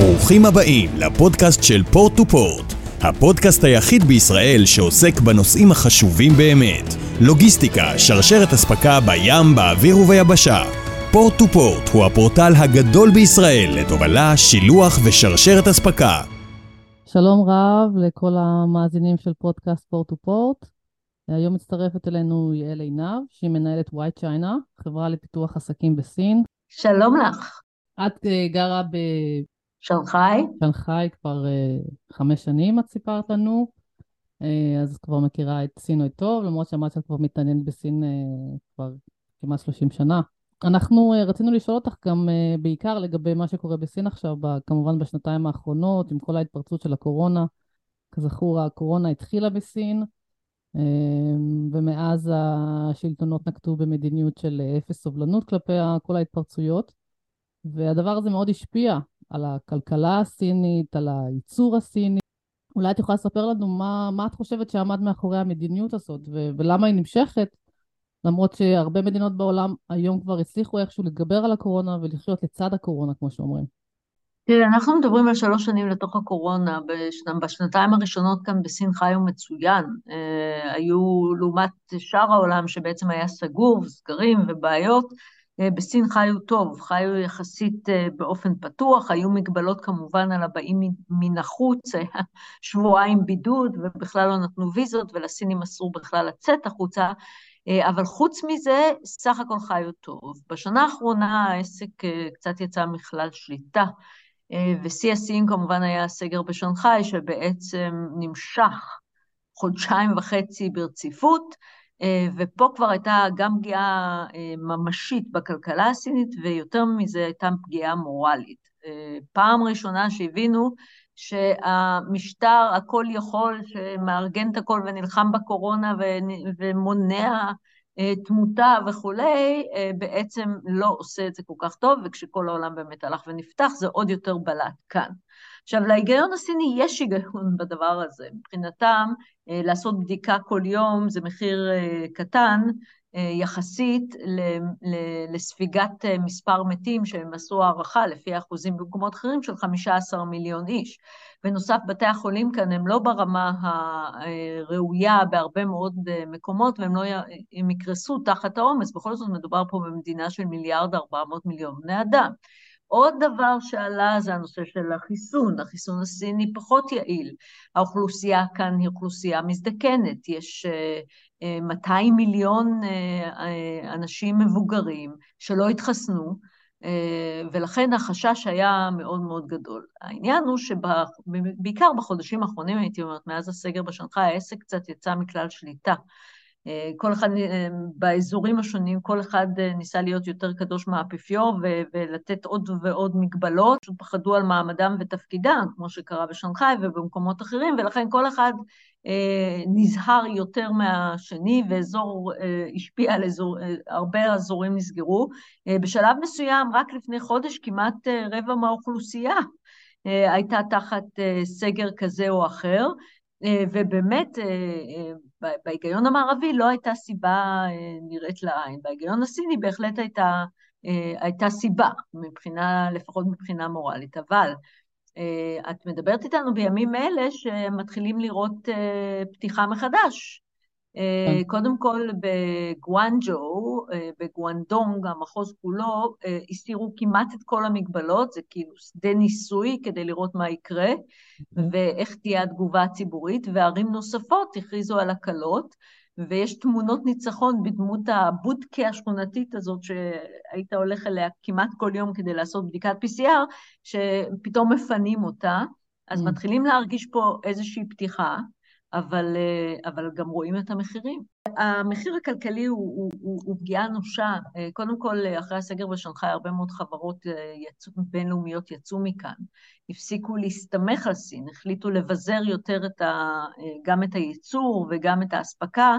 ברוכים הבאים לפודקאסט של Port to Port, הפודקאסט היחיד בישראל שעוסק בנושאים החשובים באמת, לוגיסטיקה, שרשרת אספקה בים, באוויר וביבשה. Port to Port הוא הפורטל הגדול בישראל לתובלה, שילוח ושרשרת אספקה. שלום רב לכל המאזינים של פודקאסט Port to Port. היום מצטרפת אלינו יעל עינב, שהיא מנהלת White China, חברה לפיתוח עסקים בסין. שלום לך. את uh, גרה בשנגחאי. בשנגחאי כבר uh, חמש שנים, את סיפרת לנו, uh, אז את כבר מכירה את סין טוב, למרות שאמרת שאת כבר מתעניינת בסין uh, כבר כמעט 30 שנה. אנחנו רצינו לשאול אותך גם בעיקר לגבי מה שקורה בסין עכשיו, כמובן בשנתיים האחרונות, עם כל ההתפרצות של הקורונה. כזכור, הקורונה התחילה בסין, ומאז השלטונות נקטו במדיניות של אפס סובלנות כלפי כל ההתפרצויות, והדבר הזה מאוד השפיע על הכלכלה הסינית, על הייצור הסיני. אולי את יכולה לספר לנו מה, מה את חושבת שעמד מאחורי המדיניות הזאת ו- ולמה היא נמשכת, למרות שהרבה מדינות בעולם היום כבר הצליחו איכשהו להתגבר על הקורונה ולחיות לצד הקורונה, כמו שאומרים. תראה, אנחנו מדברים על שלוש שנים לתוך הקורונה, בשנ... בשנתיים הראשונות כאן בסין חיו מצוין. אה, היו לעומת שאר העולם שבעצם היה סגור, סגרים ובעיות, בסין חיו טוב, חיו יחסית אה, באופן פתוח, היו מגבלות כמובן על הבאים מן החוץ, היה שבועיים בידוד ובכלל לא נתנו ויזות ולסינים אסור בכלל לצאת החוצה, אה, אבל חוץ מזה, סך הכל חיו טוב. בשנה האחרונה העסק אה, קצת יצא מכלל שליטה. אה, ושיא השיאים כמובן היה הסגר בשנגחאי, שבעצם נמשך חודשיים וחצי ברציפות, אה, ופה כבר הייתה גם פגיעה אה, ממשית בכלכלה הסינית, ויותר מזה הייתה פגיעה מורלית. פעם ראשונה שהבינו שהמשטר הכל יכול, שמארגן את הכל ונלחם בקורונה ומונע אה, תמותה וכולי, אה, בעצם לא עושה את זה כל כך טוב, וכשכל העולם באמת הלך ונפתח, זה עוד יותר בלט כאן. עכשיו, להיגיון הסיני יש היגיון בדבר הזה. מבחינתם, אה, לעשות בדיקה כל יום זה מחיר קטן, יחסית לספיגת מספר מתים שהם עשו הערכה לפי האחוזים במקומות אחרים של 15 מיליון איש. בנוסף, בתי החולים כאן הם לא ברמה הראויה בהרבה מאוד מקומות, והם לא הם יקרסו תחת העומס, בכל זאת מדובר פה במדינה של מיליארד ארבע מאות מיליון בני אדם. עוד דבר שעלה זה הנושא של החיסון, החיסון הסיני פחות יעיל. האוכלוסייה כאן היא אוכלוסייה מזדקנת, יש 200 מיליון אנשים מבוגרים שלא התחסנו, אה, ולכן החשש היה מאוד מאוד גדול. העניין הוא שבעיקר בחודשים האחרונים, הייתי אומרת, מאז הסגר בשנגחאי, העסק קצת יצא מכלל שליטה. אה, כל אחד, אה, באזורים השונים, כל אחד ניסה להיות יותר קדוש מהאפיפיור ולתת עוד ועוד מגבלות, פשוט פחדו על מעמדם ותפקידם, כמו שקרה בשנגחאי ובמקומות אחרים, ולכן כל אחד אה, נזהר יותר מהשני, ואזור אה, השפיע על אזור, אה, הרבה אזורים נסגרו. בשלב מסוים, רק לפני חודש, כמעט רבע מהאוכלוסייה הייתה תחת סגר כזה או אחר, ובאמת, בהיגיון המערבי לא הייתה סיבה נראית לעין. בהיגיון הסיני בהחלט הייתה, הייתה סיבה, מבחינה, לפחות מבחינה מורלית, אבל אה, את מדברת איתנו בימים אלה שמתחילים לראות אה, פתיחה מחדש. אה, כן. קודם כל בגואנג'ו, בגואנדונג, המחוז כולו, הסירו כמעט את כל המגבלות, זה כאילו שדה ניסוי כדי לראות מה יקרה ואיך תהיה התגובה הציבורית, וערים נוספות הכריזו על הקלות. ויש תמונות ניצחון בדמות הבודקה השכונתית הזאת שהיית הולך אליה כמעט כל יום כדי לעשות בדיקת PCR, שפתאום מפנים אותה, אז mm. מתחילים להרגיש פה איזושהי פתיחה, אבל, אבל גם רואים את המחירים. המחיר הכלכלי הוא, הוא, הוא, הוא פגיעה אנושה. קודם כל, אחרי הסגר בשנגחאי, הרבה מאוד חברות יצוא, בינלאומיות יצאו מכאן. הפסיקו להסתמך על סין, החליטו לבזר יותר את ה, גם את הייצור וגם את האספקה,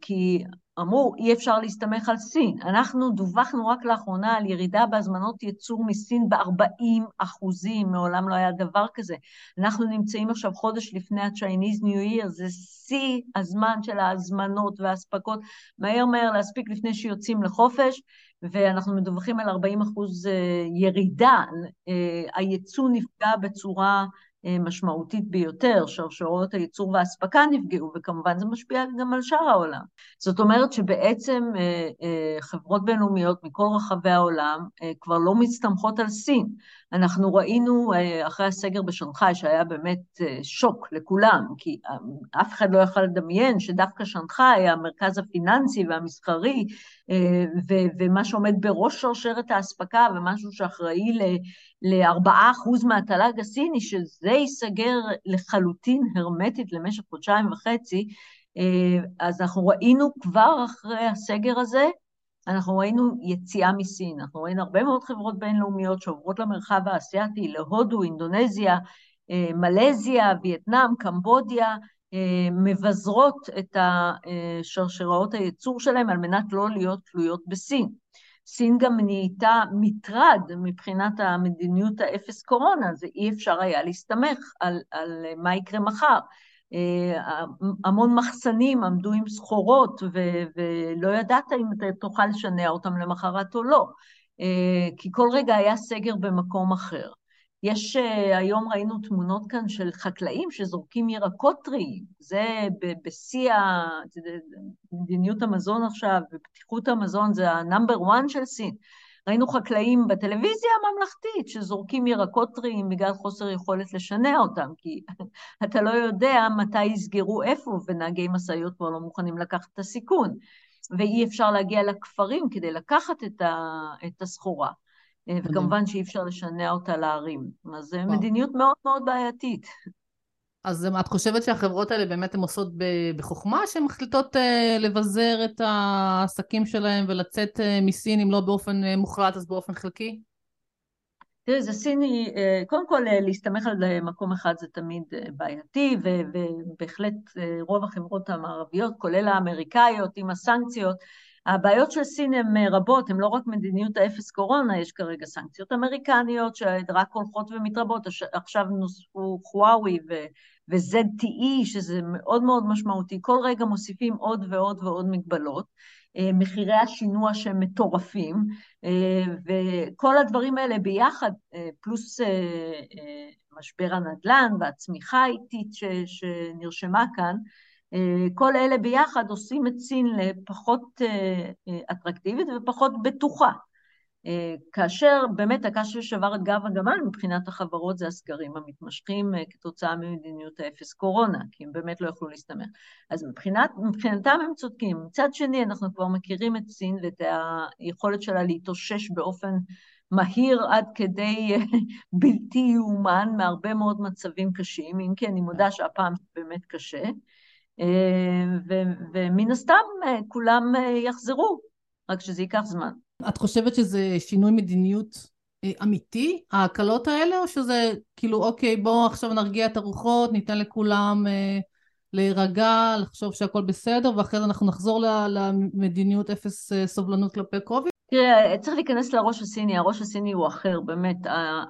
כי אמרו, אי אפשר להסתמך על סין. אנחנו דווחנו רק לאחרונה על ירידה בהזמנות ייצור מסין ב-40 אחוזים, מעולם לא היה דבר כזה. אנחנו נמצאים עכשיו חודש לפני ה-Chinese New Year, זה שיא הזמן של ההזמנות והאספקות, מהר מהר להספיק לפני שיוצאים לחופש, ואנחנו מדווחים על 40 אחוז ירידה, הייצוא נפגע בצורה משמעותית ביותר, שרשרות הייצור והאספקה נפגעו, וכמובן זה משפיע גם על שאר העולם. זאת אומרת שבעצם חברות בינלאומיות מכל רחבי העולם כבר לא מסתמכות על סין. אנחנו ראינו אחרי הסגר בשנגחאי, שהיה באמת שוק לכולם, כי אף אחד לא יכל לדמיין שדווקא שנגחאי, המרכז הפיננסי והמסחרי, ומה שעומד בראש שרשרת האספקה, ומשהו שאחראי לארבעה אחוז מהתל"ג הסיני, שזה ייסגר לחלוטין הרמטית למשך חודשיים וחצי, אז אנחנו ראינו כבר אחרי הסגר הזה, אנחנו ראינו יציאה מסין, אנחנו ראינו הרבה מאוד חברות בינלאומיות שעוברות למרחב האסייתי, להודו, אינדונזיה, מלזיה, וייטנאם, קמבודיה, מבזרות את שרשראות הייצור שלהם על מנת לא להיות תלויות בסין. סין גם נהייתה מטרד מבחינת המדיניות האפס קורונה, זה אי אפשר היה להסתמך על, על מה יקרה מחר. המון מחסנים עמדו עם סחורות ו- ולא ידעת אם אתה תוכל לשנע אותם למחרת או לא, כי כל רגע היה סגר במקום אחר. יש, היום ראינו תמונות כאן של חקלאים שזורקים ירקות טריים, זה בשיא מדיניות המזון עכשיו, ופתיחות המזון זה ה-number one של סין. ראינו חקלאים בטלוויזיה הממלכתית שזורקים ירקות טריים בגלל חוסר יכולת לשנע אותם, כי אתה לא יודע מתי יסגרו איפה, ונהגי משאיות כבר לא מוכנים לקחת את הסיכון, ואי אפשר להגיע לכפרים כדי לקחת את הסחורה. וכמובן שאי אפשר לשנע אותה לערים. אז זו מדיניות מאוד מאוד בעייתית. אז את חושבת שהחברות האלה באמת הן עושות בחוכמה, שהן מחליטות לבזר את העסקים שלהן ולצאת מסין, אם לא באופן מוחלט אז באופן חלקי? תראי, זה סיני, קודם כל להסתמך על מקום אחד זה תמיד בעייתי, ובהחלט רוב החברות המערביות, כולל האמריקאיות עם הסנקציות, הבעיות של סין הן רבות, הן לא רק מדיניות האפס קורונה, יש כרגע סנקציות אמריקניות שרק הולכות ומתרבות, עכשיו נוספו חוואוי ו-ZTE, שזה מאוד מאוד משמעותי, כל רגע מוסיפים עוד ועוד ועוד מגבלות, מחירי השינוע שהם מטורפים, וכל הדברים האלה ביחד, פלוס משבר הנדל"ן והצמיחה האיטית שנרשמה כאן, כל אלה ביחד עושים את סין לפחות אטרקטיבית ופחות בטוחה. כאשר באמת הקש ששבר את גב הגמל מבחינת החברות זה הסגרים המתמשכים כתוצאה ממדיניות האפס קורונה, כי הם באמת לא יכלו להסתמך. אז מבחינת, מבחינתם הם צודקים. מצד שני, אנחנו כבר מכירים את סין ואת היכולת שלה להתאושש באופן מהיר עד כדי בלתי יאומן מהרבה מאוד מצבים קשים, אם כי אני מודה שהפעם זה באמת קשה. ומן הסתם כולם יחזרו, רק שזה ייקח זמן. את חושבת שזה שינוי מדיניות אמיתי, ההקלות האלה, או שזה כאילו, אוקיי, בואו עכשיו נרגיע את הרוחות, ניתן לכולם להירגע, לחשוב שהכל בסדר, ואחרי זה אנחנו נחזור למדיניות אפס סובלנות כלפי קוביד? תראה, צריך להיכנס לראש הסיני, הראש הסיני הוא אחר, באמת,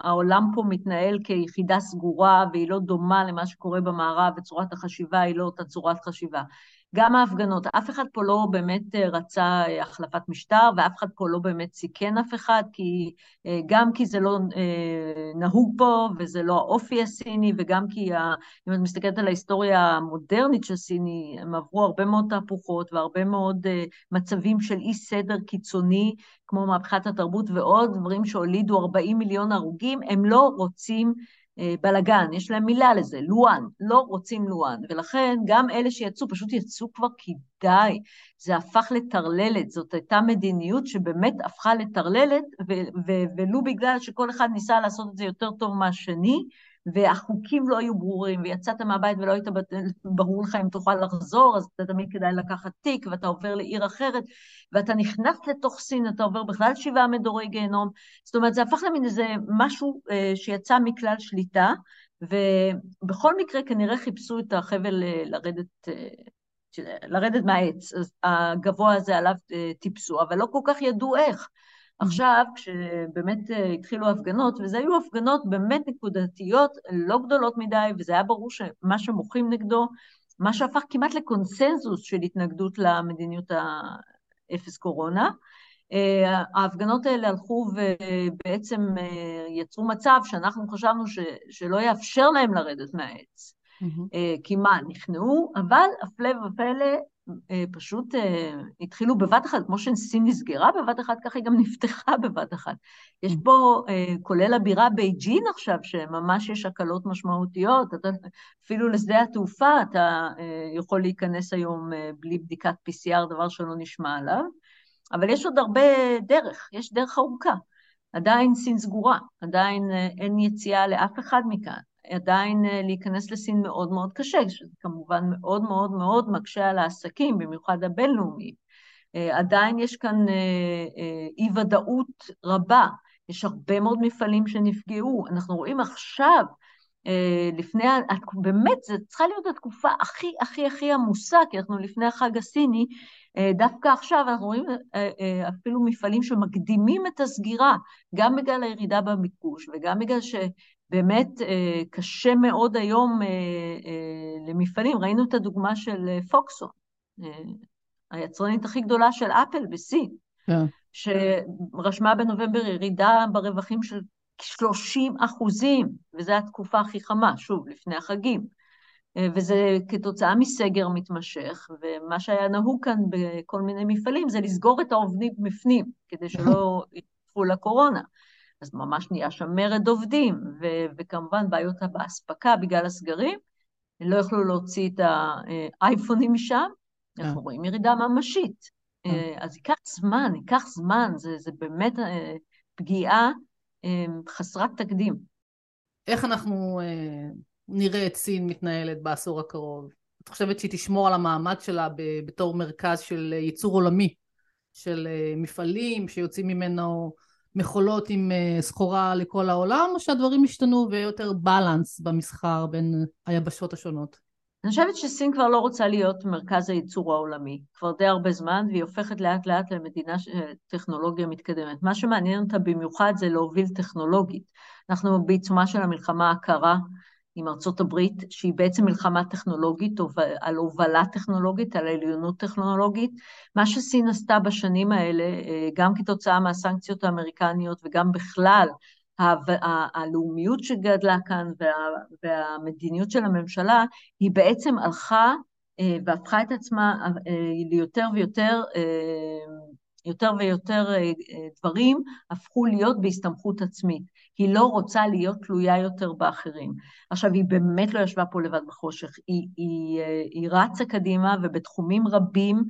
העולם פה מתנהל כיחידה סגורה והיא לא דומה למה שקורה במערב, וצורת החשיבה היא לא אותה צורת חשיבה. גם ההפגנות, אף אחד פה לא באמת רצה החלפת משטר, ואף אחד פה לא באמת סיכן אף אחד, כי גם כי זה לא נהוג פה, וזה לא האופי הסיני, וגם כי, אם את מסתכלת על ההיסטוריה המודרנית של סיני, הם עברו הרבה מאוד תהפוכות והרבה מאוד מצבים של אי סדר קיצוני, כמו מהפכת התרבות ועוד דברים שהולידו 40 מיליון הרוגים, הם לא רוצים בלגן, יש להם מילה לזה, לואן, לא רוצים לואן, ולכן גם אלה שיצאו, פשוט יצאו כבר כי די, זה הפך לטרללת, זאת הייתה מדיניות שבאמת הפכה לטרללת, ולו בגלל שכל אחד ניסה לעשות את זה יותר טוב מהשני, והחוקים לא היו ברורים, ויצאת מהבית ולא היית ברור לך אם תוכל לחזור, אז אתה תמיד כדאי לקחת תיק, ואתה עובר לעיר אחרת, ואתה נכנס לתוך סין, אתה עובר בכלל שבעה מדורי גיהנום. זאת אומרת, זה הפך למין איזה משהו שיצא מכלל שליטה, ובכל מקרה כנראה חיפשו את החבל לרדת, לרדת מהעץ, אז הגבוה הזה עליו טיפסו, אבל לא כל כך ידעו איך. עכשיו, כשבאמת התחילו הפגנות, וזה היו הפגנות באמת נקודתיות, לא גדולות מדי, וזה היה ברור שמה שמוחים נגדו, מה שהפך כמעט לקונסנזוס של התנגדות למדיניות האפס קורונה, ההפגנות האלה הלכו ובעצם יצרו מצב שאנחנו חשבנו ש, שלא יאפשר להם לרדת מהעץ. Mm-hmm. כי מה, נכנעו, אבל הפלא ופלא, אה, פשוט אה, התחילו בבת אחת, כמו שסין נסגרה בבת אחת, ככה היא גם נפתחה בבת אחת. יש mm. פה, כולל הבירה בייג'ין עכשיו, שממש יש הקלות משמעותיות, אתה, אפילו לשדה התעופה אתה יכול להיכנס היום בלי בדיקת PCR, דבר שלא נשמע עליו, אבל יש עוד הרבה דרך, יש דרך ארוכה. עדיין סין סגורה, עדיין אין יציאה לאף אחד מכאן. עדיין אה, להיכנס לסין מאוד מאוד קשה, שזה כמובן מאוד מאוד מאוד מקשה על העסקים, במיוחד הבינלאומיים. אה, עדיין יש כאן אה, אי-ודאות רבה, יש הרבה מאוד מפעלים שנפגעו. אנחנו רואים עכשיו, לפני, באמת, זו צריכה להיות התקופה הכי הכי הכי עמוסה, כי אנחנו לפני החג הסיני, דווקא עכשיו אנחנו רואים אפילו מפעלים שמקדימים את הסגירה, גם בגלל הירידה בביקוש וגם בגלל ש... באמת אה, קשה מאוד היום אה, אה, למפעלים. ראינו את הדוגמה של פוקסון, היצרנית הכי גדולה של אפל בסין, yeah. שרשמה בנובמבר ירידה ברווחים של 30 אחוזים, וזו התקופה הכי חמה, שוב, לפני החגים. וזה כתוצאה מסגר מתמשך, ומה שהיה נהוג כאן בכל מיני מפעלים זה לסגור את העובדים בפנים, כדי שלא יתפו לקורונה. אז ממש נהיה שם מרד עובדים, ו- וכמובן בעיות באספקה בגלל הסגרים, לא יכלו להוציא את האייפונים משם, אנחנו אה. רואים ירידה ממשית. אה. אה, אז ייקח זמן, ייקח זמן, זה, זה באמת פגיעה חסרת תקדים. איך אנחנו נראה את סין מתנהלת בעשור הקרוב? את חושבת שהיא תשמור על המעמד שלה בתור מרכז של ייצור עולמי, של מפעלים שיוצאים ממנו מכולות עם אה, סחורה לכל העולם, או שהדברים השתנו ויהיה יותר בלנס במסחר בין היבשות השונות? אני חושבת שסין כבר לא רוצה להיות מרכז הייצור העולמי, כבר די הרבה זמן, והיא הופכת לאט לאט למדינה. טכנולוגיה מתקדמת. מה שמעניין אותה במיוחד זה להוביל טכנולוגית. אנחנו בעיצומה של המלחמה הקרה, עם ארצות הברית, שהיא בעצם מלחמה טכנולוגית, על הובלה טכנולוגית, על עליונות טכנולוגית. מה שסין עשתה בשנים האלה, אה, גם כתוצאה מהסנקציות האמריקניות וגם בכלל, הלאומיות שגדלה כאן וה, והמדיניות של הממשלה, היא בעצם הלכה אה, והפכה את עצמה אה, ליותר ויותר יותר ויותר דברים הפכו להיות בהסתמכות עצמית. היא לא רוצה להיות תלויה יותר באחרים. עכשיו, היא באמת לא ישבה פה לבד בחושך, היא, היא, היא רצה קדימה ובתחומים רבים,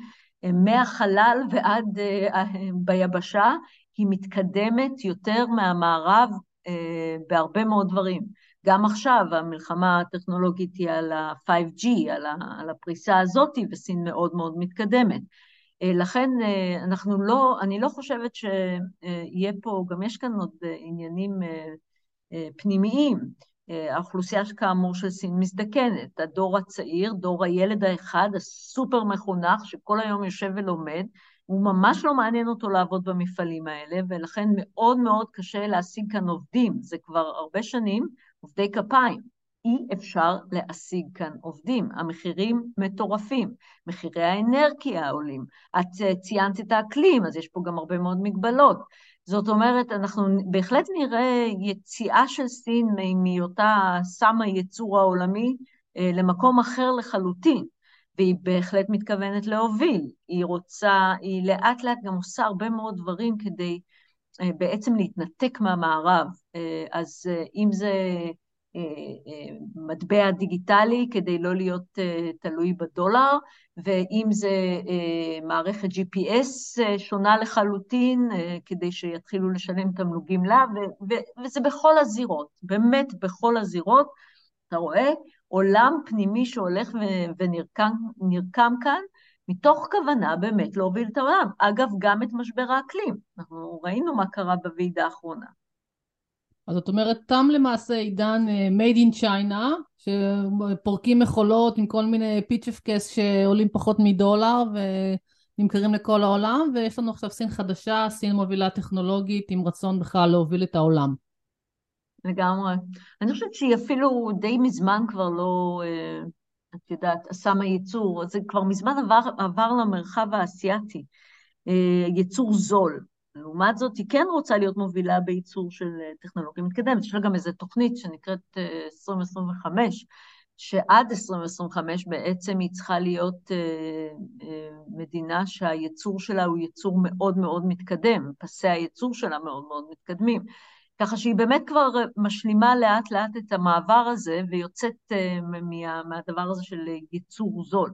מהחלל ועד אה, ביבשה, היא מתקדמת יותר מהמערב אה, בהרבה מאוד דברים. גם עכשיו המלחמה הטכנולוגית היא על ה-5G, על הפריסה הזאת, וסין מאוד מאוד מתקדמת. אה, לכן אה, אנחנו לא, אני לא חושבת שיהיה פה, גם יש כאן עוד אה, עניינים פנימיים. האוכלוסייה כאמור של סין מזדקנת, הדור הצעיר, דור הילד האחד, הסופר מחונך, שכל היום יושב ולומד, הוא ממש לא מעניין אותו לעבוד במפעלים האלה, ולכן מאוד מאוד קשה להשיג כאן עובדים. זה כבר הרבה שנים עובדי כפיים. אי אפשר להשיג כאן עובדים. המחירים מטורפים, מחירי האנרגיה עולים. את ציינת את האקלים, אז יש פה גם הרבה מאוד מגבלות. זאת אומרת, אנחנו בהחלט נראה יציאה של סין מהיותה סם הייצור העולמי אה, למקום אחר לחלוטין, והיא בהחלט מתכוונת להוביל. היא רוצה, היא לאט לאט גם עושה הרבה מאוד דברים כדי אה, בעצם להתנתק מהמערב. אה, אז אם זה אה, אה, מטבע דיגיטלי כדי לא להיות אה, תלוי בדולר, ואם זה מערכת GPS שונה לחלוטין כדי שיתחילו לשלם תמלוגים לה, וזה בכל הזירות, באמת בכל הזירות, אתה רואה עולם פנימי שהולך ונרקם כאן, מתוך כוונה באמת להוביל את העולם. אגב, גם את משבר האקלים. אנחנו ראינו מה קרה בוועידה האחרונה. אז זאת אומרת, תם למעשה עידן uh, made in China, שפורקים מכולות עם כל מיני פיצ'פקס שעולים פחות מדולר ונמכרים לכל העולם, ויש לנו עכשיו סין חדשה, סין מובילה טכנולוגית עם רצון בכלל להוביל את העולם. לגמרי. אני חושבת שהיא אפילו די מזמן כבר לא, uh, את יודעת, עשה מהייצור, זה כבר מזמן עבר, עבר למרחב האסייתי. ייצור זול. לעומת זאת, היא כן רוצה להיות מובילה בייצור של טכנולוגיה מתקדמת. יש לה גם איזו תוכנית שנקראת 2025, שעד 2025 בעצם היא צריכה להיות מדינה שהייצור שלה הוא ייצור מאוד מאוד מתקדם, פסי הייצור שלה מאוד מאוד מתקדמים. ככה שהיא באמת כבר משלימה לאט לאט את המעבר הזה ויוצאת מה, מהדבר הזה של ייצור זול.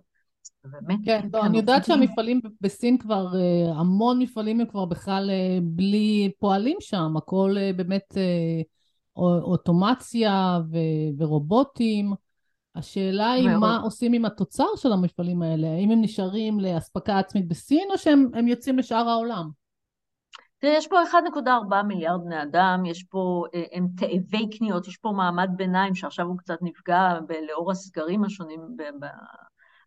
באמת. כן, לא, אני יודעת שהמפעלים בסין כבר, המון מפעלים הם כבר בכלל בלי פועלים שם, הכל באמת אוטומציה ורובוטים. השאלה היא מה עושים עם התוצר של המפעלים האלה, האם הם נשארים לאספקה עצמית בסין או שהם יוצאים לשאר העולם? תראה, יש פה 1.4 מיליארד בני אדם, יש פה, אה, הם תאבי קניות, יש פה מעמד ביניים שעכשיו הוא קצת נפגע לאור הסגרים השונים,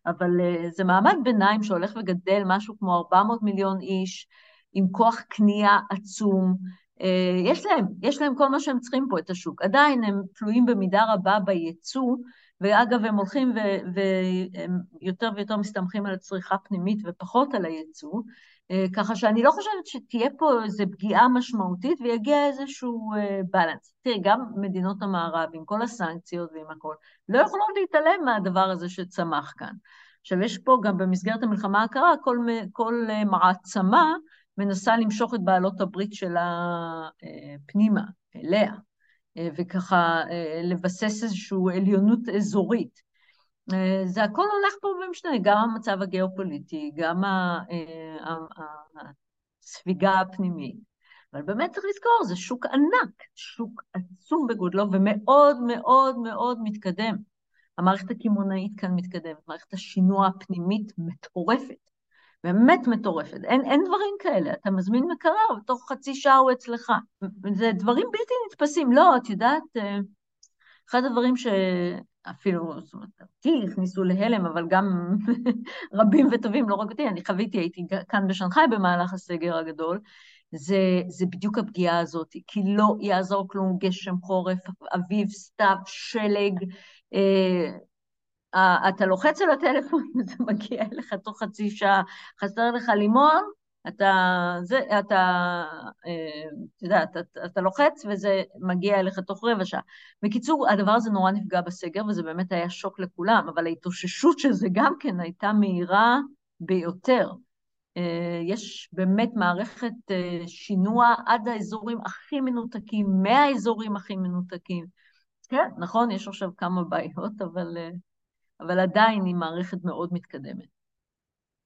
אבל אה, זה מעמד ביניים שהולך וגדל, משהו כמו 400 מיליון איש, עם כוח קנייה עצום. אה, יש להם, יש להם כל מה שהם צריכים פה, את השוק. עדיין הם תלויים במידה רבה בייצוא, ואגב, הם הולכים והם יותר ויותר מסתמכים על הצריכה פנימית ופחות על הייצוא. אה, ככה שאני לא חושבת שתהיה פה איזו פגיעה משמעותית ויגיע איזשהו בלנס. אה, תראי, גם מדינות המערב, עם כל הסנקציות ועם הכל, לא יכולות להתעלם מהדבר הזה שצמח כאן. עכשיו, יש פה גם במסגרת המלחמה הקרה, כל, כל אה, מעצמה מנסה למשוך את בעלות הברית שלה פנימה, אליה, וככה לבסס איזושהי עליונות אזורית. אה, זה הכל הולך פה ומשתנה, גם המצב הגיאופוליטי, גם אה, הספיגה הפנימית. אבל באמת צריך לזכור, זה שוק ענק, שוק עצום בגודלו ומאוד מאוד מאוד מתקדם. המערכת הקמעונאית כאן מתקדמת, מערכת השינוע הפנימית מטורפת, באמת מטורפת. אין, אין דברים כאלה, אתה מזמין מקרר, ותוך חצי שעה הוא אצלך. זה דברים בלתי נתפסים. לא, את יודעת, אה, אחד הדברים ש... אפילו, זאת אומרת, אותי הכניסו להלם, אבל גם רבים וטובים, לא רק אותי, אני חוויתי, הייתי כאן בשנגחאי במהלך הסגר הגדול, זה, זה בדיוק הפגיעה הזאת, כי לא יעזור כלום גשם חורף, אביב, סתיו, שלג, אה, אתה לוחץ על הטלפון וזה מגיע אליך תוך חצי שעה, חסר לך לימון, אתה, זה, אתה, אה, אתה יודע, אתה, אתה לוחץ וזה מגיע אליך תוך רבע שעה. בקיצור, הדבר הזה נורא נפגע בסגר, וזה באמת היה שוק לכולם, אבל ההתאוששות של זה גם כן הייתה מהירה ביותר. אה, יש באמת מערכת אה, שינוע עד האזורים הכי מנותקים, מהאזורים הכי מנותקים. כן, נכון, יש עכשיו כמה בעיות, אבל, אבל עדיין היא מערכת מאוד מתקדמת.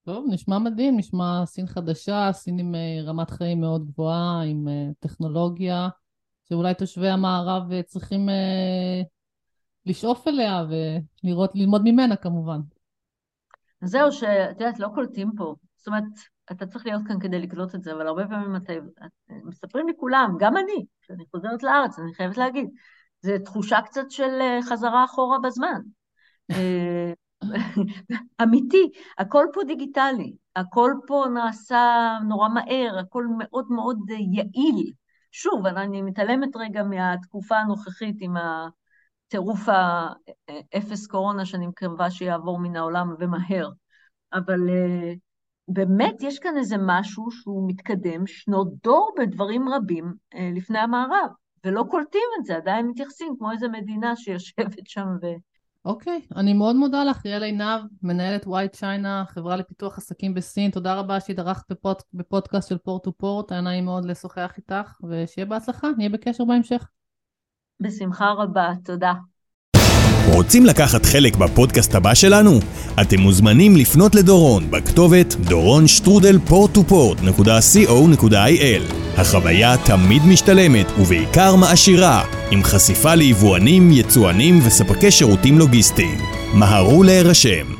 טוב, נשמע מדהים, נשמע סין חדשה, סין עם אה, רמת חיים מאוד גבוהה, עם אה, טכנולוגיה, שאולי תושבי המערב אה, צריכים לשאוף אליה ולראות, ללמוד ממנה כמובן. זהו, שאת יודעת, לא קולטים פה. זאת אומרת, אתה צריך להיות כאן כדי לקלוט את זה, אבל הרבה פעמים אתה... מספרים לי כולם, גם אני, כשאני חוזרת לארץ, אני חייבת להגיד, זו תחושה קצת של חזרה אחורה בזמן. אמיתי, הכל פה דיגיטלי, הכל פה נעשה נורא מהר, הכל מאוד מאוד יעיל. שוב, אני מתעלמת רגע מהתקופה הנוכחית עם הטירוף האפס קורונה שאני מקווה שיעבור מן העולם ומהר, אבל אה, באמת יש כאן איזה משהו שהוא מתקדם שנות דור בדברים רבים אה, לפני המערב, ולא קולטים את זה, עדיין מתייחסים כמו איזה מדינה שיושבת שם ו... אוקיי, אני מאוד מודה לך, יעל עינב, מנהלת White China, חברה לפיתוח עסקים בסין, תודה רבה שהתארחת בפוד, בפודקאסט של Port to Port, היה נעים מאוד לשוחח איתך, ושיהיה בהצלחה, נהיה בקשר בהמשך. בשמחה רבה, תודה. רוצים לקחת חלק בפודקאסט הבא שלנו? אתם מוזמנים לפנות לדורון בכתובת דורון שטרודל port2port.co.il החוויה תמיד משתלמת ובעיקר מעשירה, עם חשיפה ליבואנים, יצואנים וספקי שירותים לוגיסטיים. מהרו להירשם.